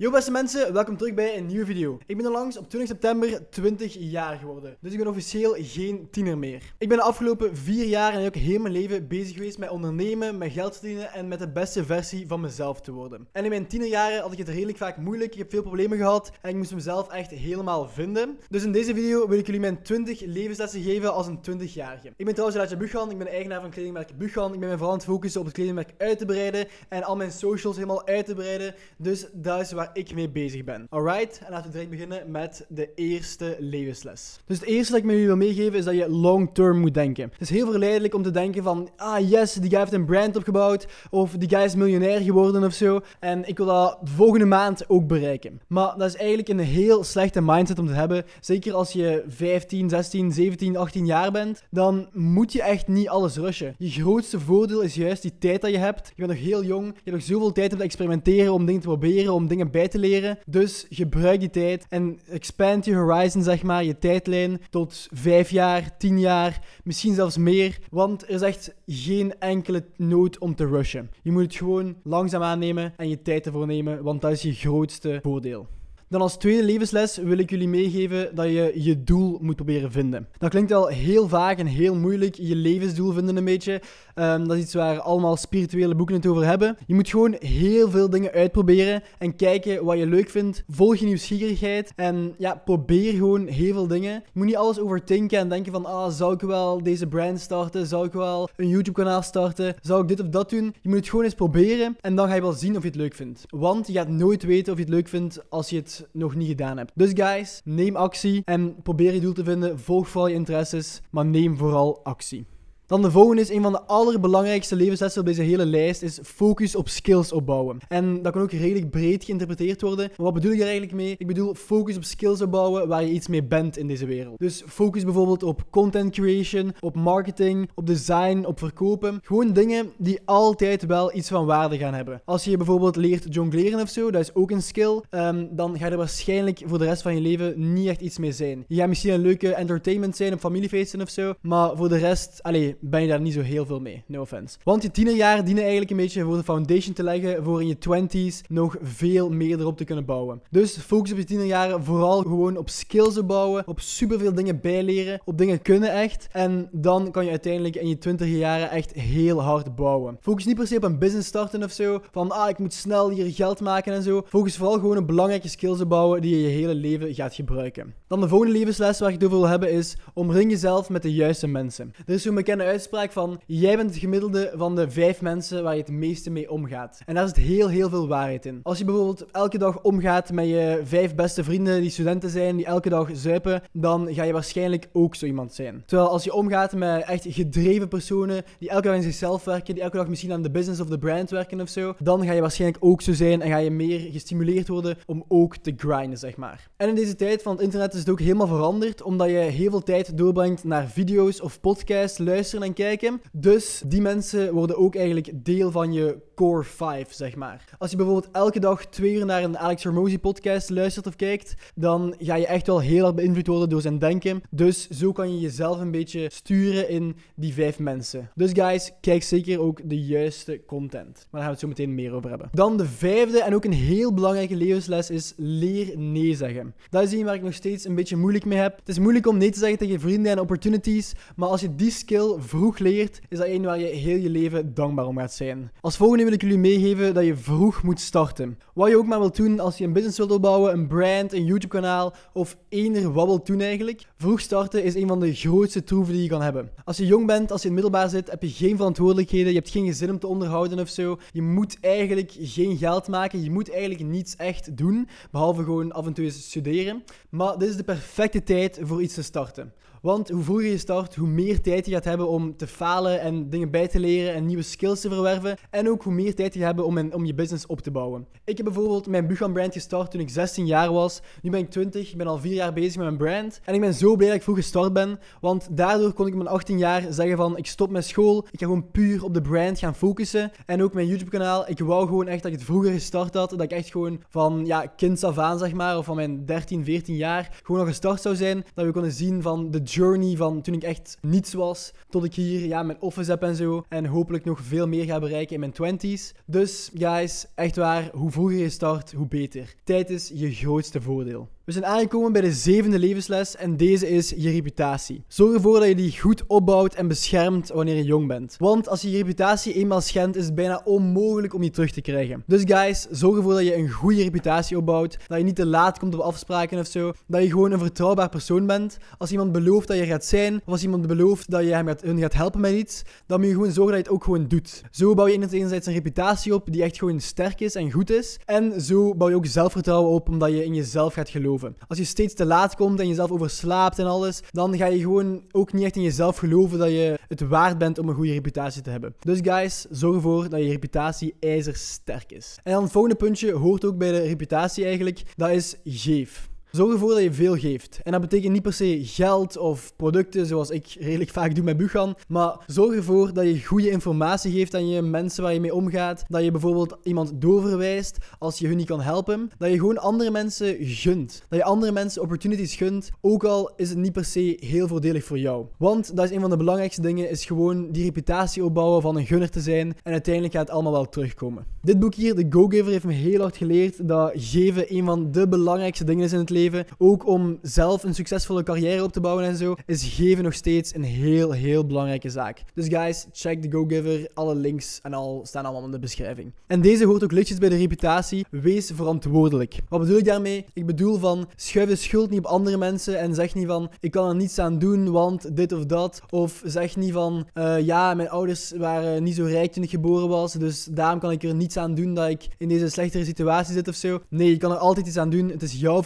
Yo beste mensen, welkom terug bij een nieuwe video. Ik ben onlangs op 20 september 20 jaar geworden, dus ik ben officieel geen tiener meer. Ik ben de afgelopen vier jaar en ook heel mijn leven bezig geweest met ondernemen, met geld verdienen en met de beste versie van mezelf te worden. En in mijn tienerjaren had ik het redelijk vaak moeilijk, ik heb veel problemen gehad en ik moest mezelf echt helemaal vinden. Dus in deze video wil ik jullie mijn 20 levenslessen geven als een 20-jarige. Ik ben trouwens Laatje Buchan, ik ben eigenaar van kledingmerk Buchan. Ik ben me vooral aan het focussen op het kledingmerk uit te breiden en al mijn socials helemaal uit te breiden. Dus dat is waar ik mee bezig ben. Alright, en laten we direct beginnen met de eerste levensles. Dus het eerste dat ik met jullie wil meegeven is dat je long term moet denken. Het is heel verleidelijk om te denken van, ah yes, die guy heeft een brand opgebouwd, of die guy is miljonair geworden of zo, en ik wil dat volgende maand ook bereiken. Maar dat is eigenlijk een heel slechte mindset om te hebben, zeker als je 15, 16, 17, 18 jaar bent, dan moet je echt niet alles rushen. Je grootste voordeel is juist die tijd dat je hebt. Je bent nog heel jong, je hebt nog zoveel tijd om te experimenteren, om dingen te proberen, om dingen bij te leren. Dus gebruik die tijd en expand je horizon, zeg maar, je tijdlijn tot 5 jaar, 10 jaar, misschien zelfs meer. Want er is echt geen enkele nood om te rushen. Je moet het gewoon langzaam aannemen en je tijd ervoor nemen, want dat is je grootste voordeel. Dan als tweede levensles wil ik jullie meegeven dat je je doel moet proberen vinden. Dat klinkt wel heel vaag en heel moeilijk, je levensdoel vinden een beetje. Um, dat is iets waar allemaal spirituele boeken het over hebben. Je moet gewoon heel veel dingen uitproberen en kijken wat je leuk vindt. Volg je nieuwsgierigheid en ja, probeer gewoon heel veel dingen. Je moet niet alles overdenken en denken van, ah, zou ik wel deze brand starten? Zou ik wel een YouTube kanaal starten? Zou ik dit of dat doen? Je moet het gewoon eens proberen en dan ga je wel zien of je het leuk vindt. Want je gaat nooit weten of je het leuk vindt als je het nog niet gedaan hebt. Dus guys, neem actie en probeer je doel te vinden. Volg vooral je interesses, maar neem vooral actie. Dan de volgende is een van de allerbelangrijkste levenslessen op deze hele lijst, is focus op skills opbouwen. En dat kan ook redelijk breed geïnterpreteerd worden. Maar wat bedoel ik er eigenlijk mee? Ik bedoel focus op skills opbouwen waar je iets mee bent in deze wereld. Dus focus bijvoorbeeld op content creation, op marketing, op design, op verkopen. Gewoon dingen die altijd wel iets van waarde gaan hebben. Als je bijvoorbeeld leert jongleren of zo, dat is ook een skill, um, dan ga je er waarschijnlijk voor de rest van je leven niet echt iets mee zijn. Je gaat misschien een leuke entertainment zijn op familiefeesten of zo, maar voor de rest, allez, ben je daar niet zo heel veel mee. No offense. Want je tienerjaren dienen eigenlijk een beetje voor de foundation te leggen voor in je twenties nog veel meer erop te kunnen bouwen. Dus focus op je tienerjaren vooral gewoon op skills opbouwen, op superveel dingen bijleren, op dingen kunnen echt. En dan kan je uiteindelijk in je twintig jaren echt heel hard bouwen. Focus niet per se op een business starten of zo, van ah, ik moet snel hier geld maken en zo. Focus vooral gewoon op belangrijke skills opbouwen die je je hele leven gaat gebruiken. Dan de volgende levensles waar ik het over wil hebben is, omring jezelf met de juiste mensen. Er is zo'n bekende uitspraak van: jij bent het gemiddelde van de vijf mensen waar je het meeste mee omgaat. En daar zit heel, heel veel waarheid in. Als je bijvoorbeeld elke dag omgaat met je vijf beste vrienden die studenten zijn, die elke dag zuipen, dan ga je waarschijnlijk ook zo iemand zijn. Terwijl als je omgaat met echt gedreven personen die elke dag in zichzelf werken, die elke dag misschien aan de business of the brand werken of zo, dan ga je waarschijnlijk ook zo zijn en ga je meer gestimuleerd worden om ook te grinden, zeg maar. En in deze tijd van het internet is het ook helemaal veranderd, omdat je heel veel tijd doorbrengt naar video's of podcasts, luisteren en kijken. Dus die mensen worden ook eigenlijk deel van je core 5, zeg maar. Als je bijvoorbeeld elke dag twee uur naar een Alex Hormozy podcast luistert of kijkt, dan ga je echt wel heel erg beïnvloed worden door zijn denken. Dus zo kan je jezelf een beetje sturen in die vijf mensen. Dus guys, kijk zeker ook de juiste content. Maar daar gaan we het zo meteen meer over hebben. Dan de vijfde en ook een heel belangrijke levensles is leer nee zeggen. Dat is iets waar ik nog steeds een beetje moeilijk mee heb. Het is moeilijk om nee te zeggen tegen vrienden en opportunities, maar als je die skill vroeg leert, is dat één waar je heel je leven dankbaar om gaat zijn. Als volgende wil ik jullie meegeven dat je vroeg moet starten. Wat je ook maar wilt doen als je een business wilt opbouwen, een brand, een YouTube kanaal of eender wat wilt doen eigenlijk. Vroeg starten is een van de grootste troeven die je kan hebben. Als je jong bent, als je in het middelbaar zit, heb je geen verantwoordelijkheden, je hebt geen gezin om te onderhouden of zo. Je moet eigenlijk geen geld maken, je moet eigenlijk niets echt doen, behalve gewoon af en toe eens studeren. Maar dit is de perfecte tijd voor iets te starten. Want hoe vroeger je start, hoe meer tijd je gaat hebben om te falen en dingen bij te leren en nieuwe skills te verwerven. En ook hoe meer tijd je hebt om, om je business op te bouwen. Ik heb bijvoorbeeld mijn Buchan brand gestart toen ik 16 jaar was. Nu ben ik 20, ik ben al 4 jaar bezig met mijn brand. En ik ben zo blij dat ik vroeg gestart ben. Want daardoor kon ik mijn 18 jaar zeggen van ik stop met school. Ik ga gewoon puur op de brand gaan focussen. En ook mijn YouTube kanaal. Ik wou gewoon echt dat ik het vroeger gestart had. Dat ik echt gewoon van ja, kind af aan zeg maar. Of van mijn 13, 14 jaar gewoon al gestart zou zijn. Dat we konden zien van de journey van toen ik echt niets was, tot ik hier ja, mijn office heb en zo. En hopelijk nog veel meer ga bereiken in mijn 20s. Dus guys, echt waar, hoe vroeger je start, hoe beter. Tijd is je grootste voordeel. We zijn aangekomen bij de zevende levensles en deze is je reputatie. Zorg ervoor dat je die goed opbouwt en beschermt wanneer je jong bent. Want als je je reputatie eenmaal schendt, is het bijna onmogelijk om die terug te krijgen. Dus guys, zorg ervoor dat je een goede reputatie opbouwt. Dat je niet te laat komt op afspraken of zo. Dat je gewoon een vertrouwbaar persoon bent. Als iemand belooft dat je gaat zijn, of als iemand belooft dat je hem gaat, hun gaat helpen met iets, dan moet je gewoon zorgen dat je het ook gewoon doet. Zo bouw je enerzijds een reputatie op die echt gewoon sterk is en goed is. En zo bouw je ook zelfvertrouwen op omdat je in jezelf gaat geloven. Als je steeds te laat komt en jezelf overslaapt en alles, dan ga je gewoon ook niet echt in jezelf geloven dat je het waard bent om een goede reputatie te hebben. Dus guys, zorg ervoor dat je reputatie ijzersterk is. En dan het volgende puntje hoort ook bij de reputatie eigenlijk, dat is geef. Zorg ervoor dat je veel geeft. En dat betekent niet per se geld of producten, zoals ik redelijk vaak doe met Buchan. Maar zorg ervoor dat je goede informatie geeft aan je mensen waar je mee omgaat. Dat je bijvoorbeeld iemand doorverwijst als je hun niet kan helpen. Dat je gewoon andere mensen gunt. Dat je andere mensen opportunities gunt, ook al is het niet per se heel voordelig voor jou. Want dat is een van de belangrijkste dingen, is gewoon die reputatie opbouwen van een gunner te zijn. En uiteindelijk gaat het allemaal wel terugkomen. Dit boek hier, The Go-Giver, heeft me heel hard geleerd dat geven een van de belangrijkste dingen is in het leven ook om zelf een succesvolle carrière op te bouwen en zo, is geven nog steeds een heel, heel belangrijke zaak. Dus guys, check de GoGiver. Alle links en al staan allemaal in de beschrijving. En deze hoort ook lichtjes bij de reputatie. Wees verantwoordelijk. Wat bedoel ik daarmee? Ik bedoel van, schuif de schuld niet op andere mensen en zeg niet van, ik kan er niets aan doen, want dit of dat. Of zeg niet van, uh, ja, mijn ouders waren niet zo rijk toen ik geboren was, dus daarom kan ik er niets aan doen dat ik in deze slechtere situatie zit of zo. Nee, je kan er altijd iets aan doen. Het is jouw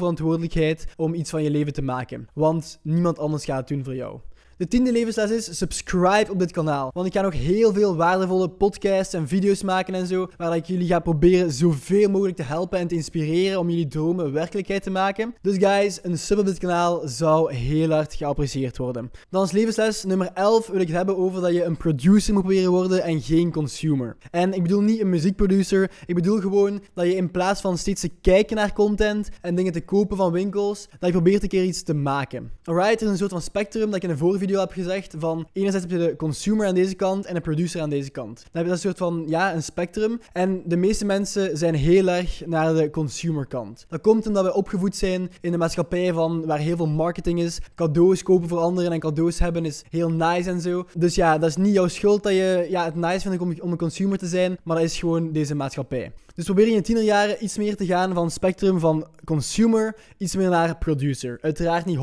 om iets van je leven te maken. Want niemand anders gaat het doen voor jou. De tiende levensles is subscribe op dit kanaal. Want ik ga nog heel veel waardevolle podcasts en video's maken en zo. Waar ik jullie ga proberen zoveel mogelijk te helpen en te inspireren om jullie dromen werkelijkheid te maken. Dus guys, een sub op dit kanaal zou heel hard geapprecieerd worden. Dan als levensles nummer 11 wil ik het hebben over dat je een producer moet proberen worden en geen consumer. En ik bedoel niet een muziekproducer. Ik bedoel gewoon dat je in plaats van steeds te kijken naar content en dingen te kopen van winkels, dat je probeert een keer iets te maken. Alright, er is een soort van spectrum dat ik in een vorige video video heb gezegd van enerzijds heb je de consumer aan deze kant en de producer aan deze kant. Dan heb je dat soort van, ja, een spectrum. En de meeste mensen zijn heel erg naar de consumer kant. Dat komt omdat we opgevoed zijn in een maatschappij van, waar heel veel marketing is. Cadeaus kopen voor anderen en cadeaus hebben is heel nice en zo. Dus ja, dat is niet jouw schuld dat je ja, het nice vindt om, om een consumer te zijn, maar dat is gewoon deze maatschappij. Dus probeer in je tienerjaren iets meer te gaan van spectrum van consumer, iets meer naar producer. Uiteraard niet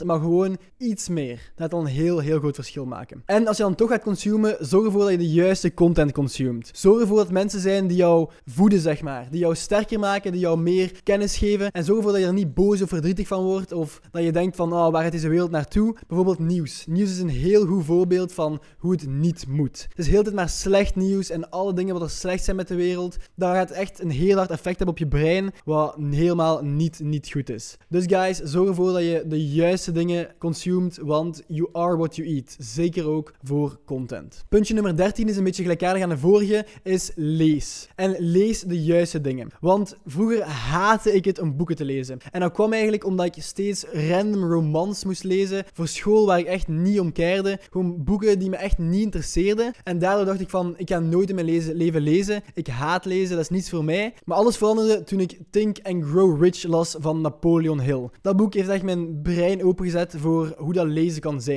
100%, maar gewoon iets meer. Dat zal een heel, heel groot verschil maken. En als je dan toch gaat consumen, zorg ervoor dat je de juiste content consumt. Zorg ervoor dat mensen zijn die jou voeden, zeg maar. Die jou sterker maken, die jou meer kennis geven. En zorg ervoor dat je er niet boos of verdrietig van wordt. Of dat je denkt van, oh, waar gaat deze wereld naartoe? Bijvoorbeeld nieuws. Nieuws is een heel goed voorbeeld van hoe het niet moet. Het is heel tijd maar slecht nieuws en alle dingen wat er slecht zijn met de wereld. Daar gaat echt een heel hard effect hebben op je brein, wat helemaal niet, niet goed is. Dus guys, zorg ervoor dat je de juiste dingen consumt, want you are what you eat. Zeker ook voor content. Puntje nummer 13 is een beetje gelijkaardig aan de vorige, is lees. En lees de juiste dingen. Want vroeger haatte ik het om boeken te lezen. En dat kwam eigenlijk omdat ik steeds random romans moest lezen voor school waar ik echt niet om keerde. Gewoon boeken die me echt niet interesseerden. En daardoor dacht ik van, ik ga nooit in mijn leven lezen. Ik haat lezen, dat is niets voor mij. Maar alles veranderde toen ik Think and Grow Rich las van Napoleon Hill. Dat boek heeft echt mijn brein opengezet voor hoe dat lezen kan zijn.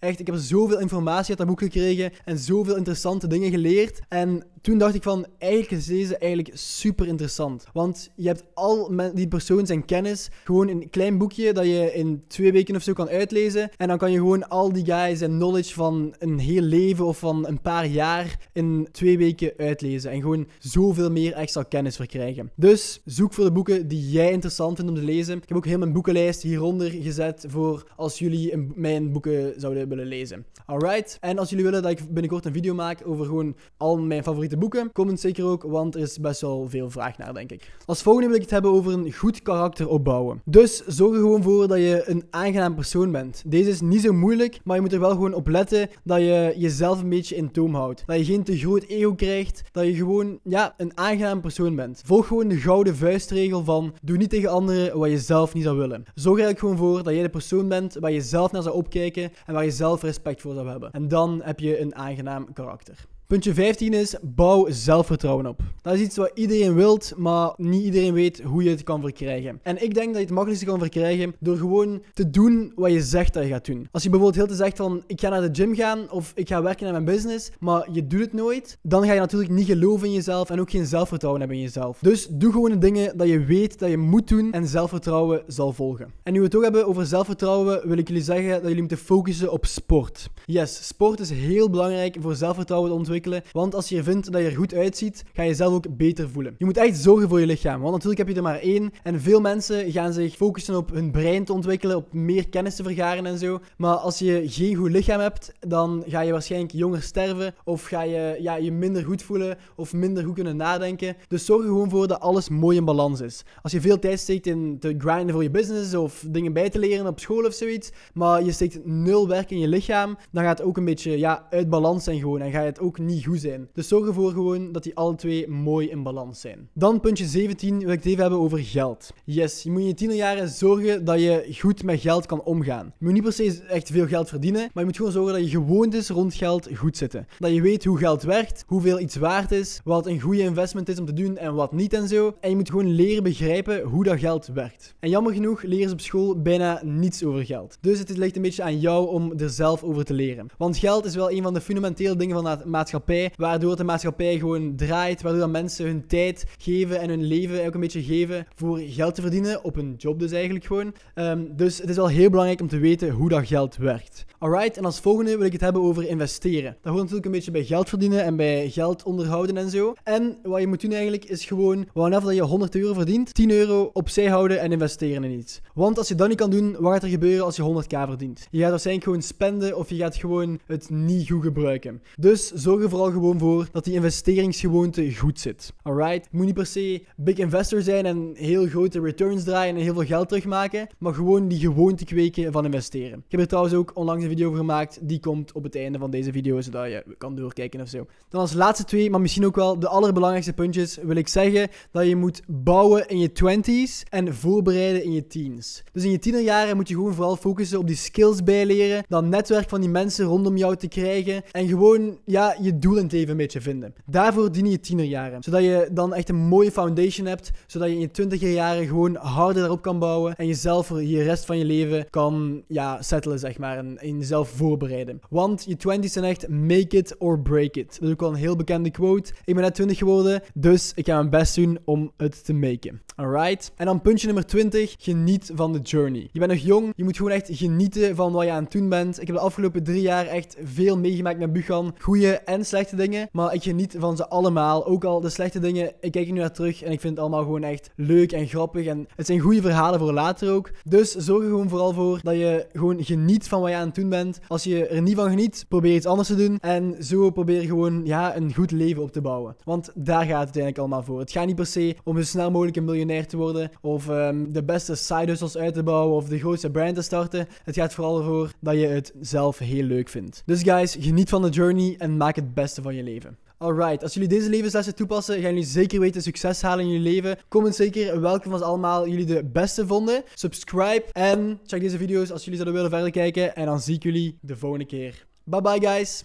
Echt, ik heb zoveel informatie uit dat boek gekregen en zoveel interessante dingen geleerd. En toen dacht ik van, eigenlijk is deze eigenlijk super interessant. Want je hebt al die persoon zijn kennis gewoon in een klein boekje dat je in twee weken of zo kan uitlezen. En dan kan je gewoon al die guys en knowledge van een heel leven of van een paar jaar in twee weken uitlezen. En gewoon zoveel meer extra kennis verkrijgen. Dus zoek voor de boeken die jij interessant vindt om te lezen. Ik heb ook heel mijn boekenlijst hieronder gezet voor als jullie mijn boeken zouden willen lezen. Alright. En als jullie willen dat ik binnenkort een video maak over gewoon al mijn favoriete te boeken? Comment zeker ook, want er is best wel veel vraag naar, denk ik. Als volgende wil ik het hebben over een goed karakter opbouwen. Dus zorg er gewoon voor dat je een aangenaam persoon bent. Deze is niet zo moeilijk, maar je moet er wel gewoon op letten dat je jezelf een beetje in toom houdt. Dat je geen te groot ego krijgt, dat je gewoon ja, een aangenaam persoon bent. Volg gewoon de gouden vuistregel van doe niet tegen anderen wat je zelf niet zou willen. Zorg er eigenlijk gewoon voor dat jij de persoon bent waar je zelf naar zou opkijken en waar je zelf respect voor zou hebben. En dan heb je een aangenaam karakter. Puntje 15 is bouw zelfvertrouwen op. Dat is iets wat iedereen wilt, maar niet iedereen weet hoe je het kan verkrijgen. En ik denk dat je het makkelijkste kan verkrijgen door gewoon te doen wat je zegt dat je gaat doen. Als je bijvoorbeeld heel te zegt van ik ga naar de gym gaan of ik ga werken aan mijn business, maar je doet het nooit, dan ga je natuurlijk niet geloven in jezelf en ook geen zelfvertrouwen hebben in jezelf. Dus doe gewoon de dingen dat je weet dat je moet doen en zelfvertrouwen zal volgen. En nu we het ook hebben over zelfvertrouwen, wil ik jullie zeggen dat jullie moeten focussen op sport. Yes, sport is heel belangrijk voor zelfvertrouwen te ontwikkelen want als je vindt dat je er goed uitziet, ga je jezelf ook beter voelen. Je moet echt zorgen voor je lichaam. Want natuurlijk heb je er maar één. En veel mensen gaan zich focussen op hun brein te ontwikkelen, op meer kennis te vergaren en zo. Maar als je geen goed lichaam hebt, dan ga je waarschijnlijk jonger sterven. Of ga je ja, je minder goed voelen of minder goed kunnen nadenken. Dus zorg er gewoon voor dat alles mooi in balans is. Als je veel tijd steekt in te grinden voor je business of dingen bij te leren op school of zoiets, maar je steekt nul werk in je lichaam, dan gaat het ook een beetje ja, uit balans zijn gewoon. En ga je het ook niet goed zijn. Dus zorg ervoor gewoon dat die alle twee mooi in balans zijn. Dan puntje 17 wil ik het even hebben over geld. Yes, je moet in je tienerjaren zorgen dat je goed met geld kan omgaan. Je moet niet per se echt veel geld verdienen, maar je moet gewoon zorgen dat je gewoontes rond geld goed zitten. Dat je weet hoe geld werkt, hoeveel iets waard is, wat een goede investment is om te doen en wat niet en zo. En je moet gewoon leren begrijpen hoe dat geld werkt. En jammer genoeg leren ze op school bijna niets over geld. Dus het ligt een beetje aan jou om er zelf over te leren. Want geld is wel een van de fundamentele dingen van de maatschappij waardoor de maatschappij gewoon draait, waardoor dat mensen hun tijd geven en hun leven ook een beetje geven voor geld te verdienen, op een job dus eigenlijk gewoon. Ehm, dus het is wel heel belangrijk om te weten hoe dat geld werkt. Alright, en als volgende wil ik het hebben over investeren. Dat hoort natuurlijk een beetje bij geld verdienen en bij geld onderhouden en zo. En wat je moet doen eigenlijk is gewoon, wanneer dat je 100 euro verdient, 10 euro opzij houden en investeren in iets. Want als je dat niet kan doen, wat gaat er gebeuren als je 100k verdient? Je gaat waarschijnlijk gewoon spenden of je gaat gewoon het niet goed gebruiken. Dus zorg ervoor vooral gewoon voor dat die investeringsgewoonte goed zit. Alright? Je moet niet per se big investor zijn en heel grote returns draaien en heel veel geld terugmaken, maar gewoon die gewoonte kweken van investeren. Ik heb er trouwens ook onlangs een video over gemaakt, die komt op het einde van deze video, zodat je kan doorkijken of zo. Dan als laatste twee, maar misschien ook wel de allerbelangrijkste puntjes, wil ik zeggen dat je moet bouwen in je 20s en voorbereiden in je teens. Dus in je tienerjaren moet je gewoon vooral focussen op die skills bijleren, dat netwerk van die mensen rondom jou te krijgen en gewoon, ja, je doel in het leven een beetje vinden. Daarvoor dienen je tienerjaren. Zodat je dan echt een mooie foundation hebt. Zodat je in je twintiger jaren gewoon harder daarop kan bouwen. En jezelf voor je rest van je leven kan ja, settelen, zeg maar. En, en jezelf voorbereiden. Want je twenties zijn echt make it or break it. Dat is ook wel een heel bekende quote. Ik ben net 20 geworden, dus ik ga mijn best doen om het te maken. Alright? En dan puntje nummer 20. Geniet van de journey. Je bent nog jong. Je moet gewoon echt genieten van wat je aan het doen bent. Ik heb de afgelopen drie jaar echt veel meegemaakt met Buchan. Goede en slechte dingen. Maar ik geniet van ze allemaal. Ook al de slechte dingen. Ik kijk er nu naar terug en ik vind het allemaal gewoon echt leuk en grappig. En het zijn goede verhalen voor later ook. Dus zorg er gewoon vooral voor dat je gewoon geniet van wat je aan het doen bent. Als je er niet van geniet, probeer iets anders te doen. En zo probeer gewoon ja, een goed leven op te bouwen. Want daar gaat het uiteindelijk allemaal voor. Het gaat niet per se om zo snel mogelijk een miljonair te worden. Of um, de beste side hustles uit te bouwen. Of de grootste brand te starten. Het gaat vooral ervoor dat je het zelf heel leuk vindt. Dus guys, geniet van de journey en maak beste van je leven. Alright, als jullie deze levenslessen toepassen, gaan jullie zeker weten succes halen in jullie leven. Comment zeker welke van ze allemaal jullie de beste vonden. Subscribe en check deze video's als jullie zouden willen verder kijken. En dan zie ik jullie de volgende keer. Bye bye guys!